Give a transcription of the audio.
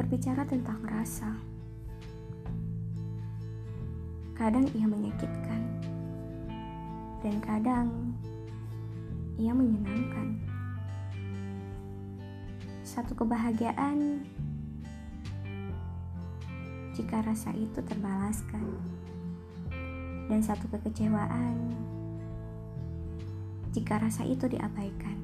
berbicara tentang rasa. Kadang ia menyakitkan, dan kadang ia menyenangkan. Satu kebahagiaan jika rasa itu terbalaskan, dan satu kekecewaan jika rasa itu diabaikan.